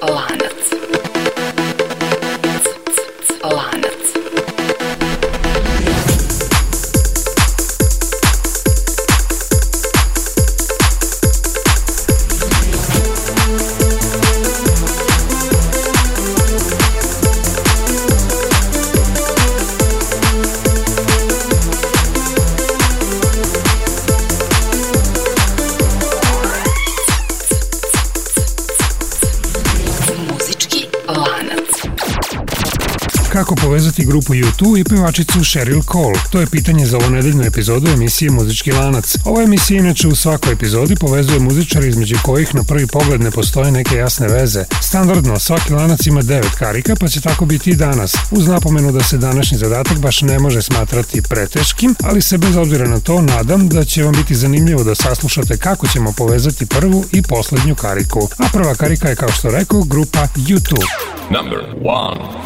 Alana. i grupu U2 i pevačicu Cheryl Cole. To je pitanje za ovu nedeljnu epizodu emisije Muzički lanac. Ova emisija inače u svakoj epizodi povezuje muzičari između kojih na prvi pogled ne postoje neke jasne veze. Standardno, svaki lanac ima devet karika, pa će tako biti i danas. Uz napomenu da se današnji zadatak baš ne može smatrati preteškim, ali se bez obzira na to nadam da će vam biti zanimljivo da saslušate kako ćemo povezati prvu i poslednju kariku. A prva karika je kao što rekao grupa YouTube. Number one.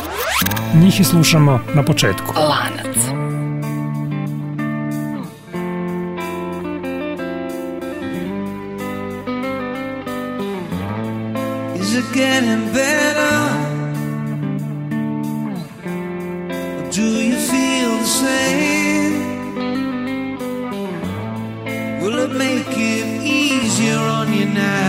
Njih i slušamo na početku. Lanac. Is it getting better? Or do you make it easier on you now?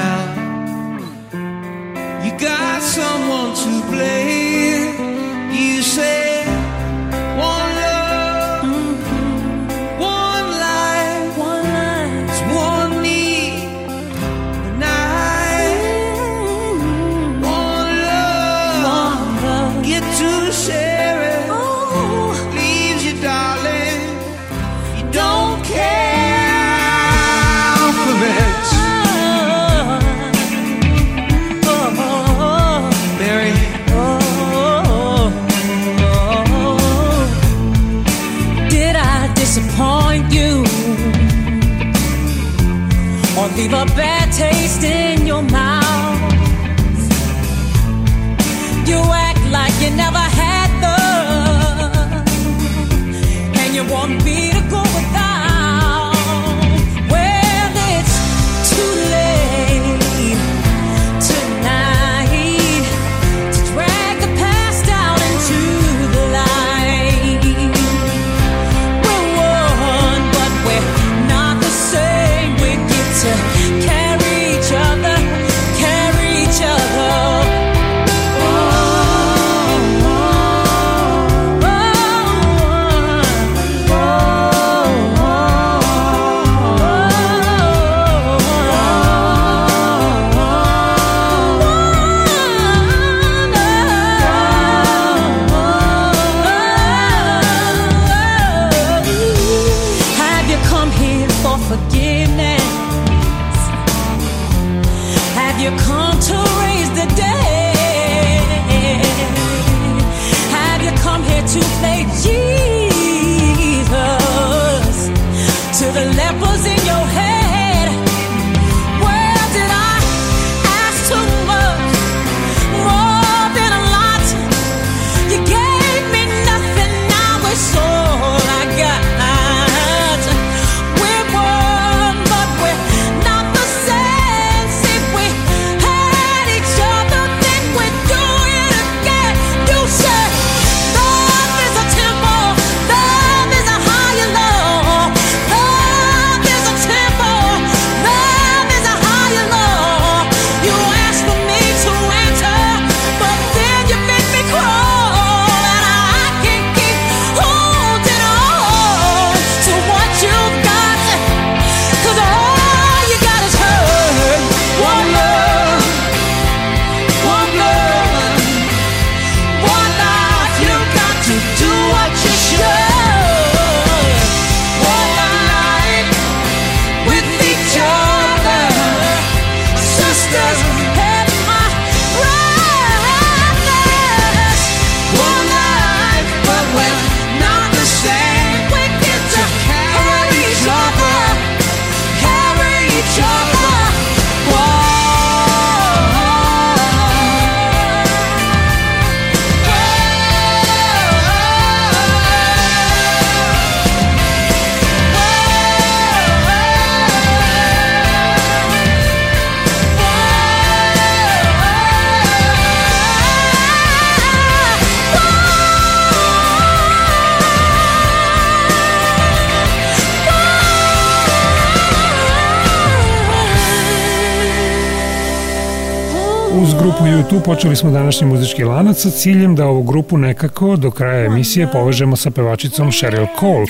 intervju tu počeli smo današnji muzički lanac sa ciljem da ovu grupu nekako do kraja emisije povežemo sa pevačicom Cheryl Cole.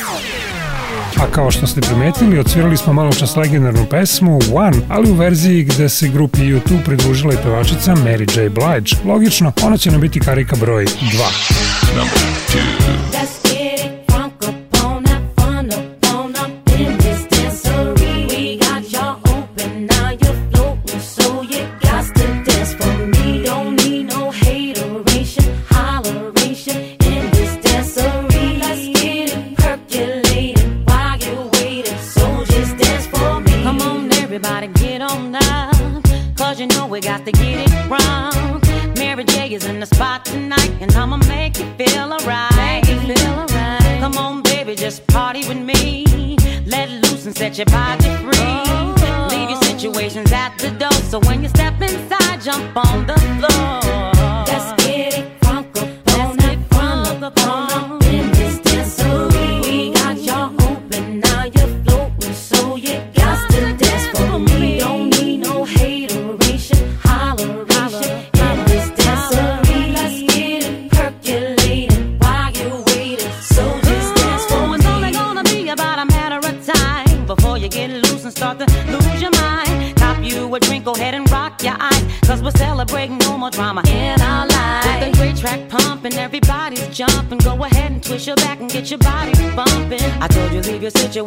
A kao što ste primetili, odsvirali smo malo čas legendarnu pesmu One, ali u verziji gde se grupi U2 pridružila i pevačica Mary J. Blige. Logično, ona će nam biti karika broj 2. Number two.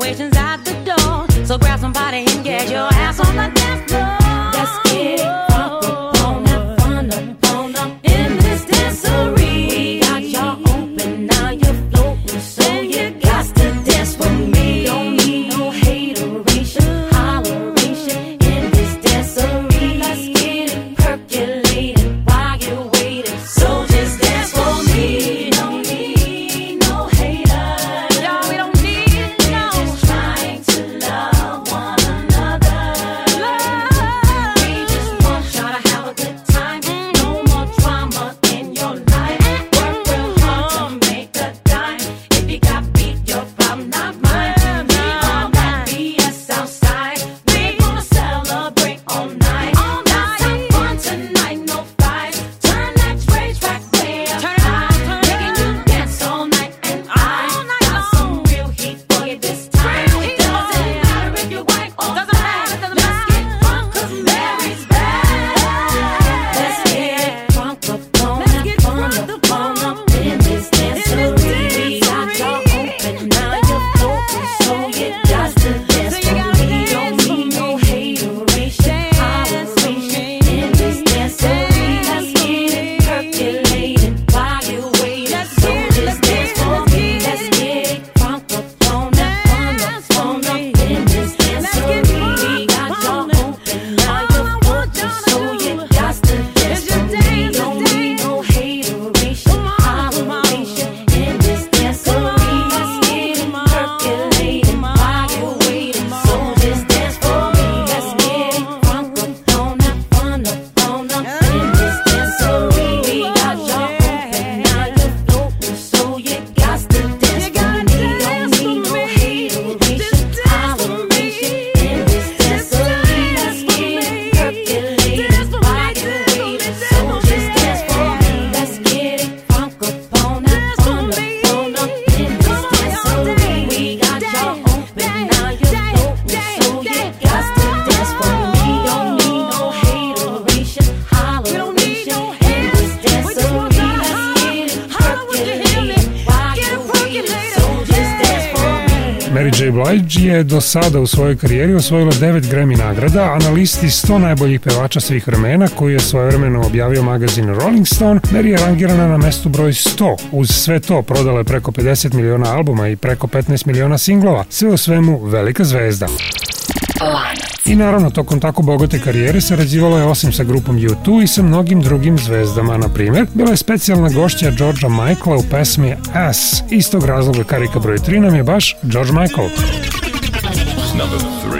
situations out the door. So grab somebody and get your ass on the dance floor. Let's get it. do sada u svojoj karijeri osvojila 9 Grammy nagrada, a na listi 100 najboljih pevača svih vremena koji je svojevremeno objavio magazin Rolling Stone, Mary je rangirana na mestu broj 100. Uz sve to prodala je preko 50 miliona albuma i preko 15 miliona singlova. Sve u svemu velika zvezda. I naravno, tokom tako bogate karijere sarađivala je osim sa grupom U2 i sa mnogim drugim zvezdama, na primjer. Bila je specijalna gošća Georgea Michaela u pesmi Ass. Istog razloga karika broj 3 nam je baš George Michael. number three.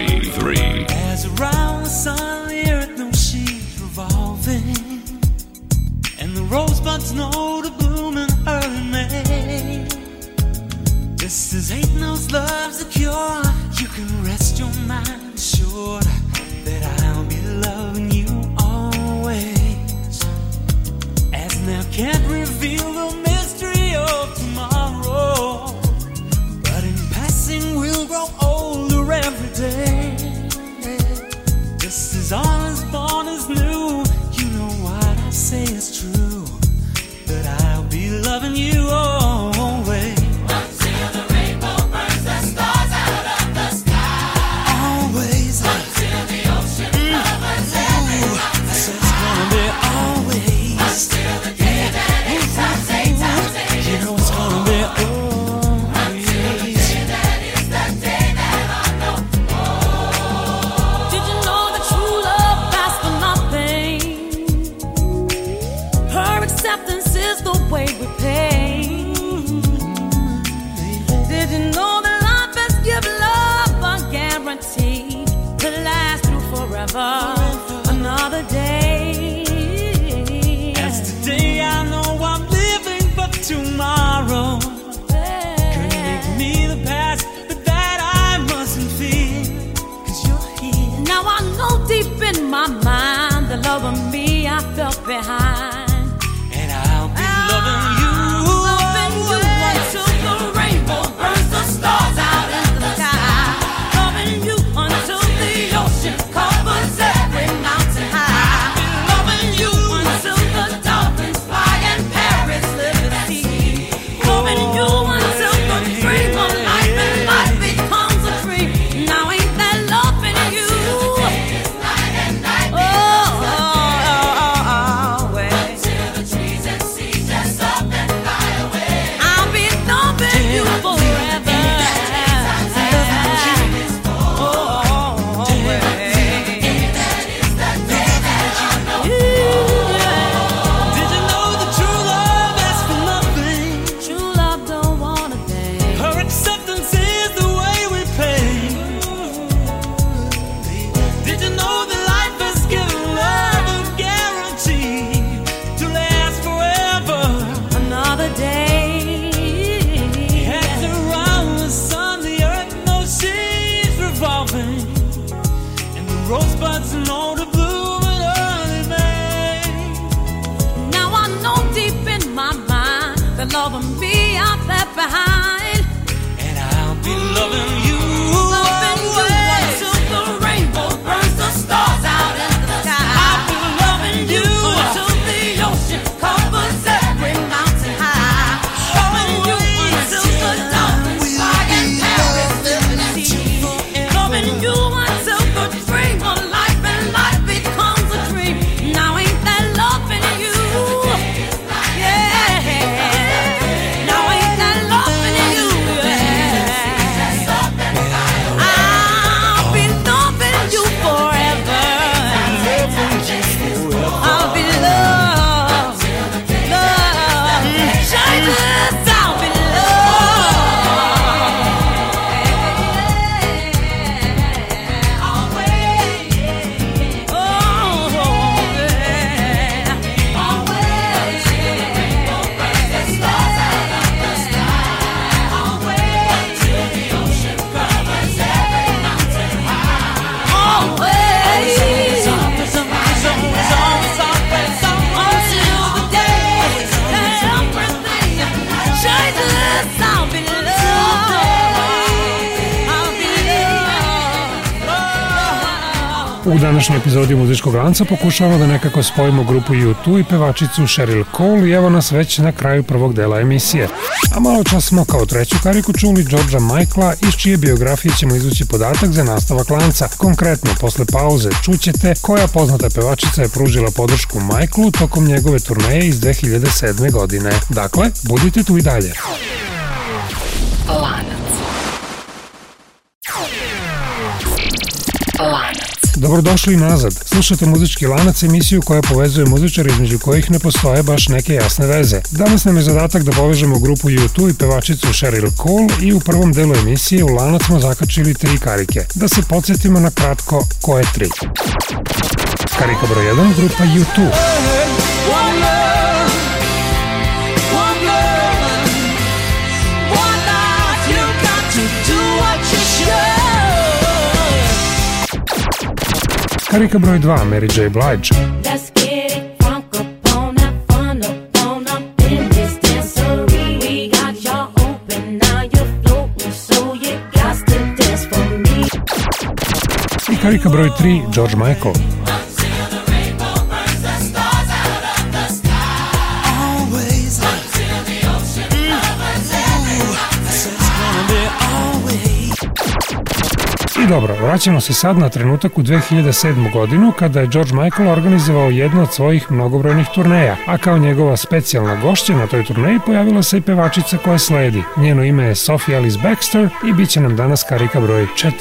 acceptance is the way we pay. Did you know that life is give love a guarantee to last through forever? Another day. As today I know I'm living but tomorrow. could make me the past, but that I mustn't fear. you you're here. Now I know deep in my mind the love of me I felt behind. U današnjoj epizodi muzičkog lanca pokušavamo da nekako spojimo grupu U2 i pevačicu Cheryl Cole i evo nas već na kraju prvog dela emisije. A malo čas smo kao treću kariku čuli Georgia Michaela iz čije biografije ćemo izvući podatak za nastavak lanca. Konkretno, posle pauze čućete koja poznata pevačica je pružila podršku Michaelu tokom njegove turneje iz 2007. godine. Dakle, budite tu i dalje. Lanac. Lanac. Dobrodošli nazad. Slušate Muzički lanac, emisiju koja povezuje muzičare između kojih ne postoje baš neke jasne veze. Danas nam je zadatak da povežemo grupu YouTube i pevačicu Sheryl Cole i u prvom delu emisije u lanac smo zakačili tri karike. Da se podsjetimo na kratko koje tri. Karika broj 1, grupa YouTube. Karika broj 2, Mary J. Blige. I karika broj 3, George Michael. dobro, vraćamo se sad na trenutak u 2007. godinu kada je George Michael organizovao jednu od svojih mnogobrojnih turneja, a kao njegova specijalna gošća na toj turneji pojavila se i pevačica koja sledi. Njeno ime je Sophie Alice Baxter i bit će nam danas karika broj 4.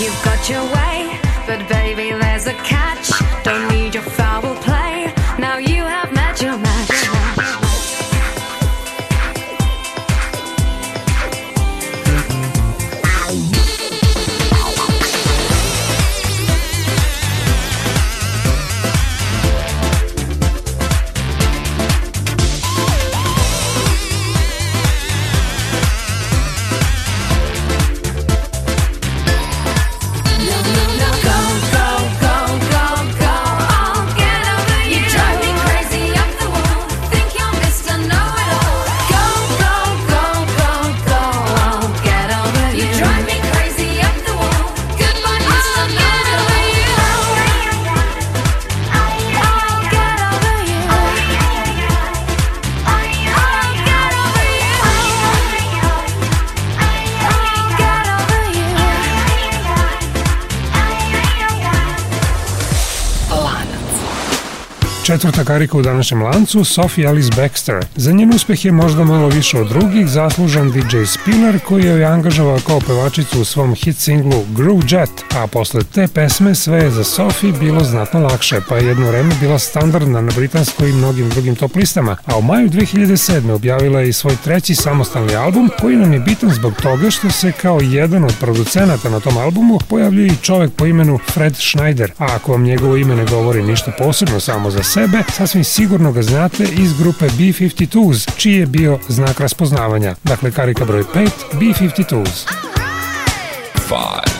you've got your way, but baby, there's a catch. Don't need your foul play. karika u današnjem lancu Sophie Alice Baxter. Za njen uspeh je možda malo više od drugih zaslužan DJ Spinner koji je angažovao kao pevačicu u svom hit singlu Groove Jet, a posle te pesme sve je za Sophie bilo znatno lakše, pa je jedno vreme bila standardna na britanskoj i mnogim drugim top listama, a u maju 2007. objavila je i svoj treći samostalni album koji nam je bitan zbog toga što se kao jedan od producenata na tom albumu pojavljuje i čovek po imenu Fred Schneider, a ako vam njegovo ime ne govori ništa posebno samo za sebe, sasvim sigurno ga znate iz grupe B-52s, čiji je bio znak raspoznavanja. Dakle, karika broj 5, B-52s. 5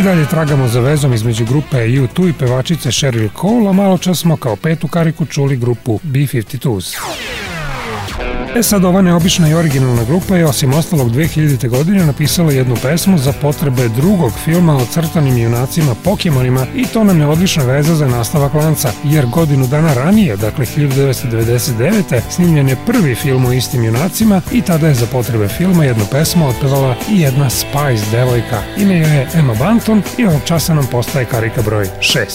I dalje tragamo za vezom između grupe U2 i pevačice Sheryl Cole, a malo čas smo kao petu kariku čuli grupu B-52s. E sad, ova neobična i originalna grupa je osim ostalog 2000. godine napisala jednu pesmu za potrebe drugog filma o crtanim junacima Pokemonima i to nam je odlična veza za nastavak lanca, jer godinu dana ranije, dakle 1999. snimljen je prvi film o istim junacima i tada je za potrebe filma jednu pesmu otpevala i jedna Spice devojka. Ime joj je Emma Banton i ovog časa nam postaje karika broj 6.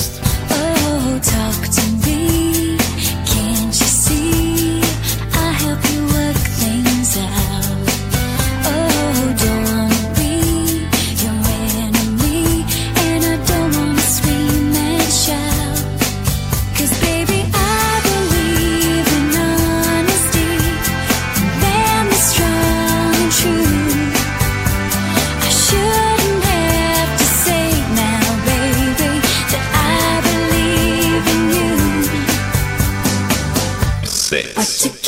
six.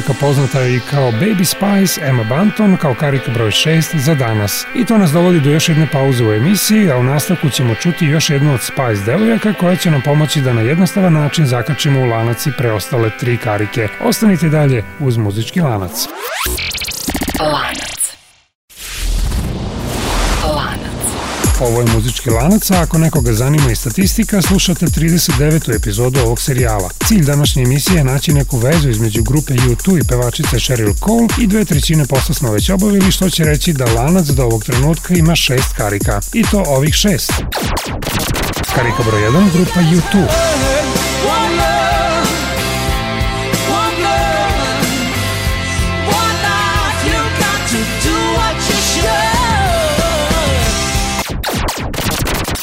dvojka poznata i kao Baby Spice, Emma Banton, kao karika broj 6 za danas. I to nas dovodi do još jedne pauze u emisiji, a u nastavku ćemo čuti još jednu od Spice devojaka koja će nam pomoći da na jednostavan način zakačimo u lanac i preostale tri karike. Ostanite dalje uz muzički lanac. Lanac. Ovo je muzički lanac, a ako nekoga zanima i statistika, slušate 39. epizodu ovog serijala. Cilj današnje emisije je naći neku vezu između grupe U2 i pevačice Cheryl Cole i dve trećine posla smo već obavili, što će reći da lanac do ovog trenutka ima šest karika. I to ovih šest. Karika broj 1, grupa U2.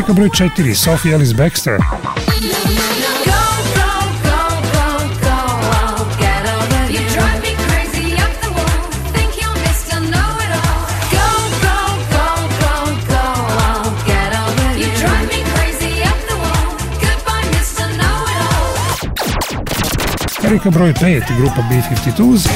rubrika broj 4, Sophie Ellis Baxter. Rubrika broj 5, grupa B-52s.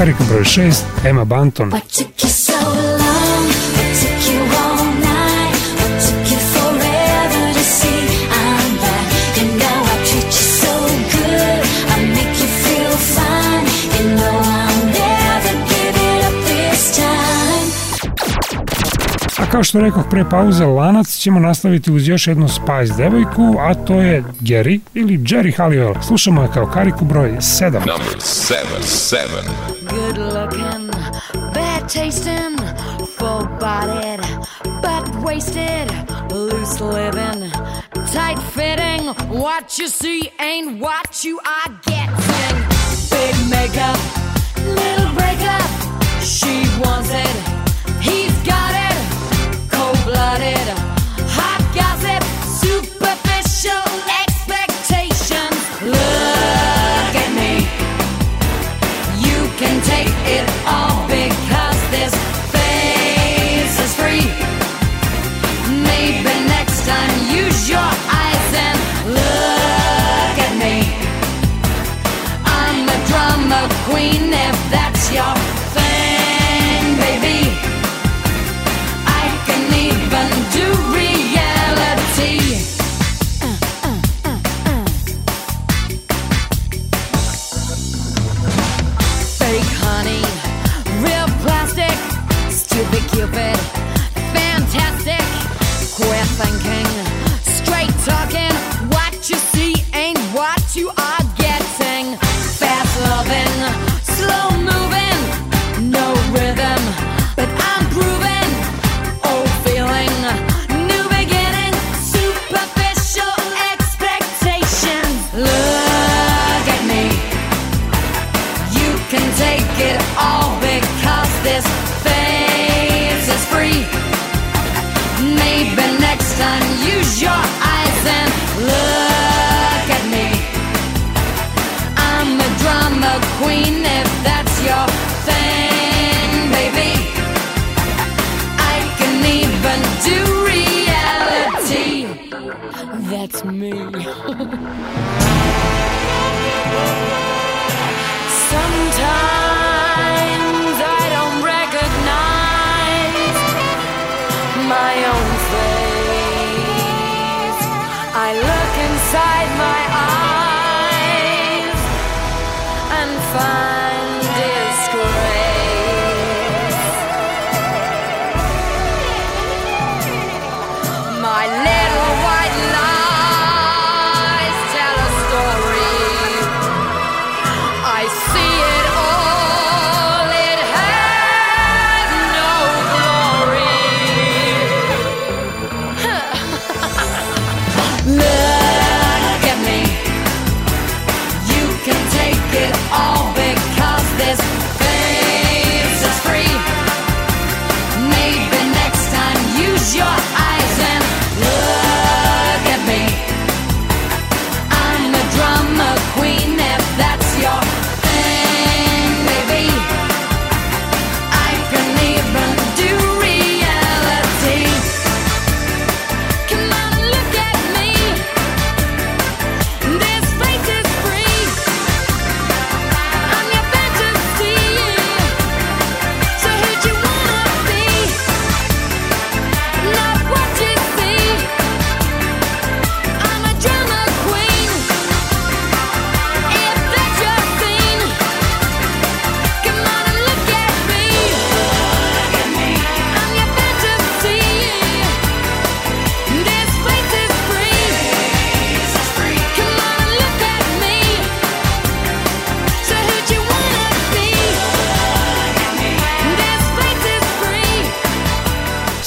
Karika broj 6, Emma Banton. kao što rekoh pre pauze, lanac ćemo nastaviti uz još jednu Spice devojku, a to je Gary ili Jerry Halliwell. Slušamo je kao kariku broj 7. Number 7, 7. good looking, bad tasting, full bodied, butt wasted, loose living, tight fitting. What you see ain't what you are getting. Big makeup, little breakup. She wants it, he's got it, cold blooded.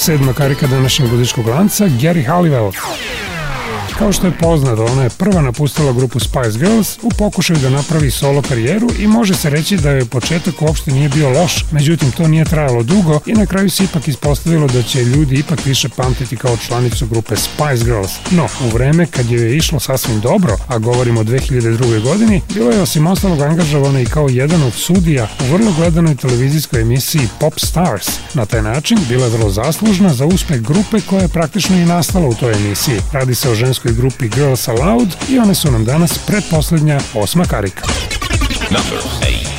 sedma karika današnjeg budičkog lanca, Gary Halliwell. Kao što je poznato, ona je prva napustila grupu Spice Girls u pokušaju da napravi solo karijeru i može se reći da je početak uopšte nije bio loš, međutim to nije trajalo dugo i na kraju se ipak ispostavilo da će ljudi ipak više pamtiti kao članicu grupe Spice Girls. No, u vreme kad je išlo sasvim dobro, a govorimo o 2002. godini, bilo je osim ostalog angažovana i kao jedan od sudija u vrlo gledanoj televizijskoj emisiji Pop Stars. Na taj način bila je vrlo zaslužna za uspeh grupe koja je praktično i nastala u toj emisiji. Radi se o ženskoj engleskoj grupi Girls Aloud i one su nam danas pretposlednja osma karika. Number 8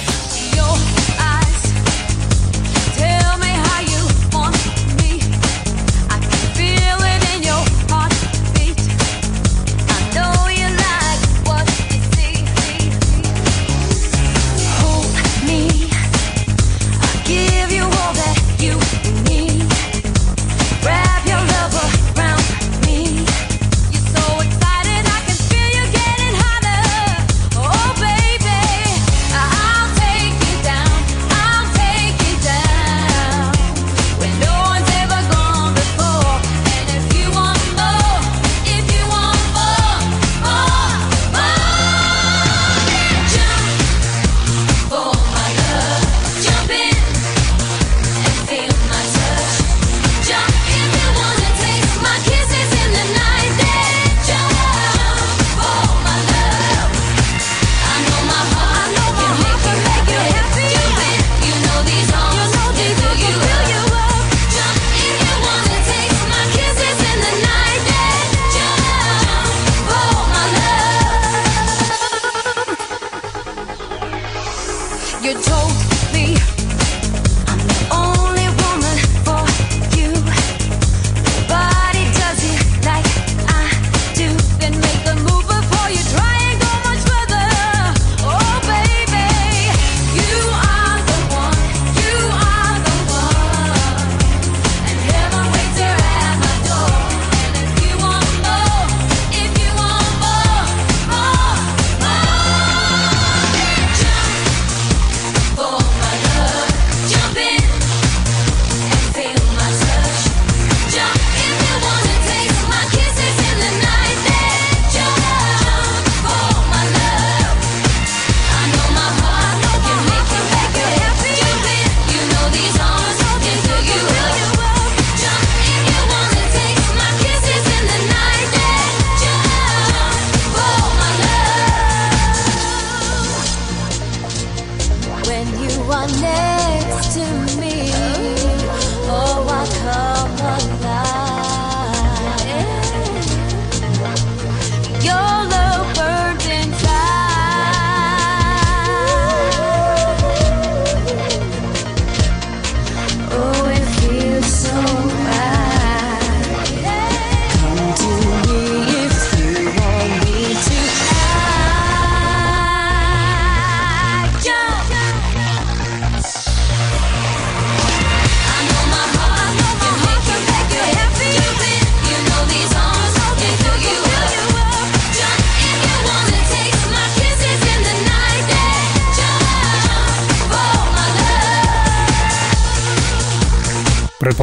your toe.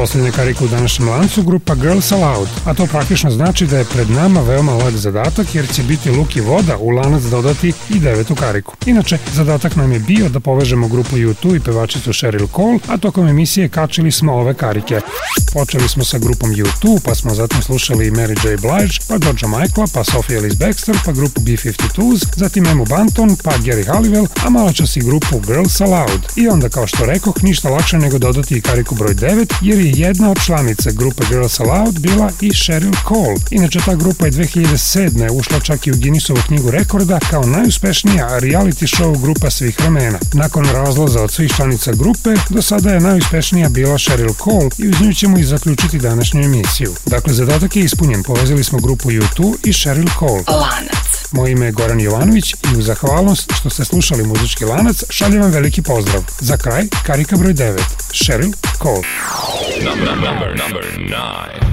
poslednja karika u današnjem lancu grupa Girls Aloud, a to praktično znači da je pred nama veoma lak zadatak jer će biti luk i voda u lanac dodati i devetu kariku. Inače, zadatak nam je bio da povežemo grupu U2 i pevačicu Cheryl Cole, a tokom emisije kačili smo ove karike. Počeli smo sa grupom U2, pa smo zatim slušali Mary J. Blige, pa Georgia Michaela, pa Sophie Ellis Baxter, pa grupu B-52s, zatim Emu Banton, pa Gary Halliwell, a malo čas i grupu Girls Aloud. I onda, kao što rekoh, ništa lakše nego dodati i kariku broj 9, jer je jedna od članica grupe Girls Aloud bila i Cheryl Cole. Inače, ta grupa je 2007. ušla čak i u Guinnessovu knjigu rekorda kao najuspešnija reality show grupa svih vremena. Nakon razlaza od svih članica grupe, do sada je najuspešnija bila Cheryl Cole i uz nju ćemo i zaključiti današnju emisiju. Dakle, zadatak je ispunjen, povezali smo grupu U2 i Cheryl Cole. Lanac. Moje ime je Goran Jovanović i u zahvalnost što ste slušali muzički lanac, šaljem vam veliki pozdrav. Za kraj, karika broj 9, Cheryl Cole. number, number, number nine.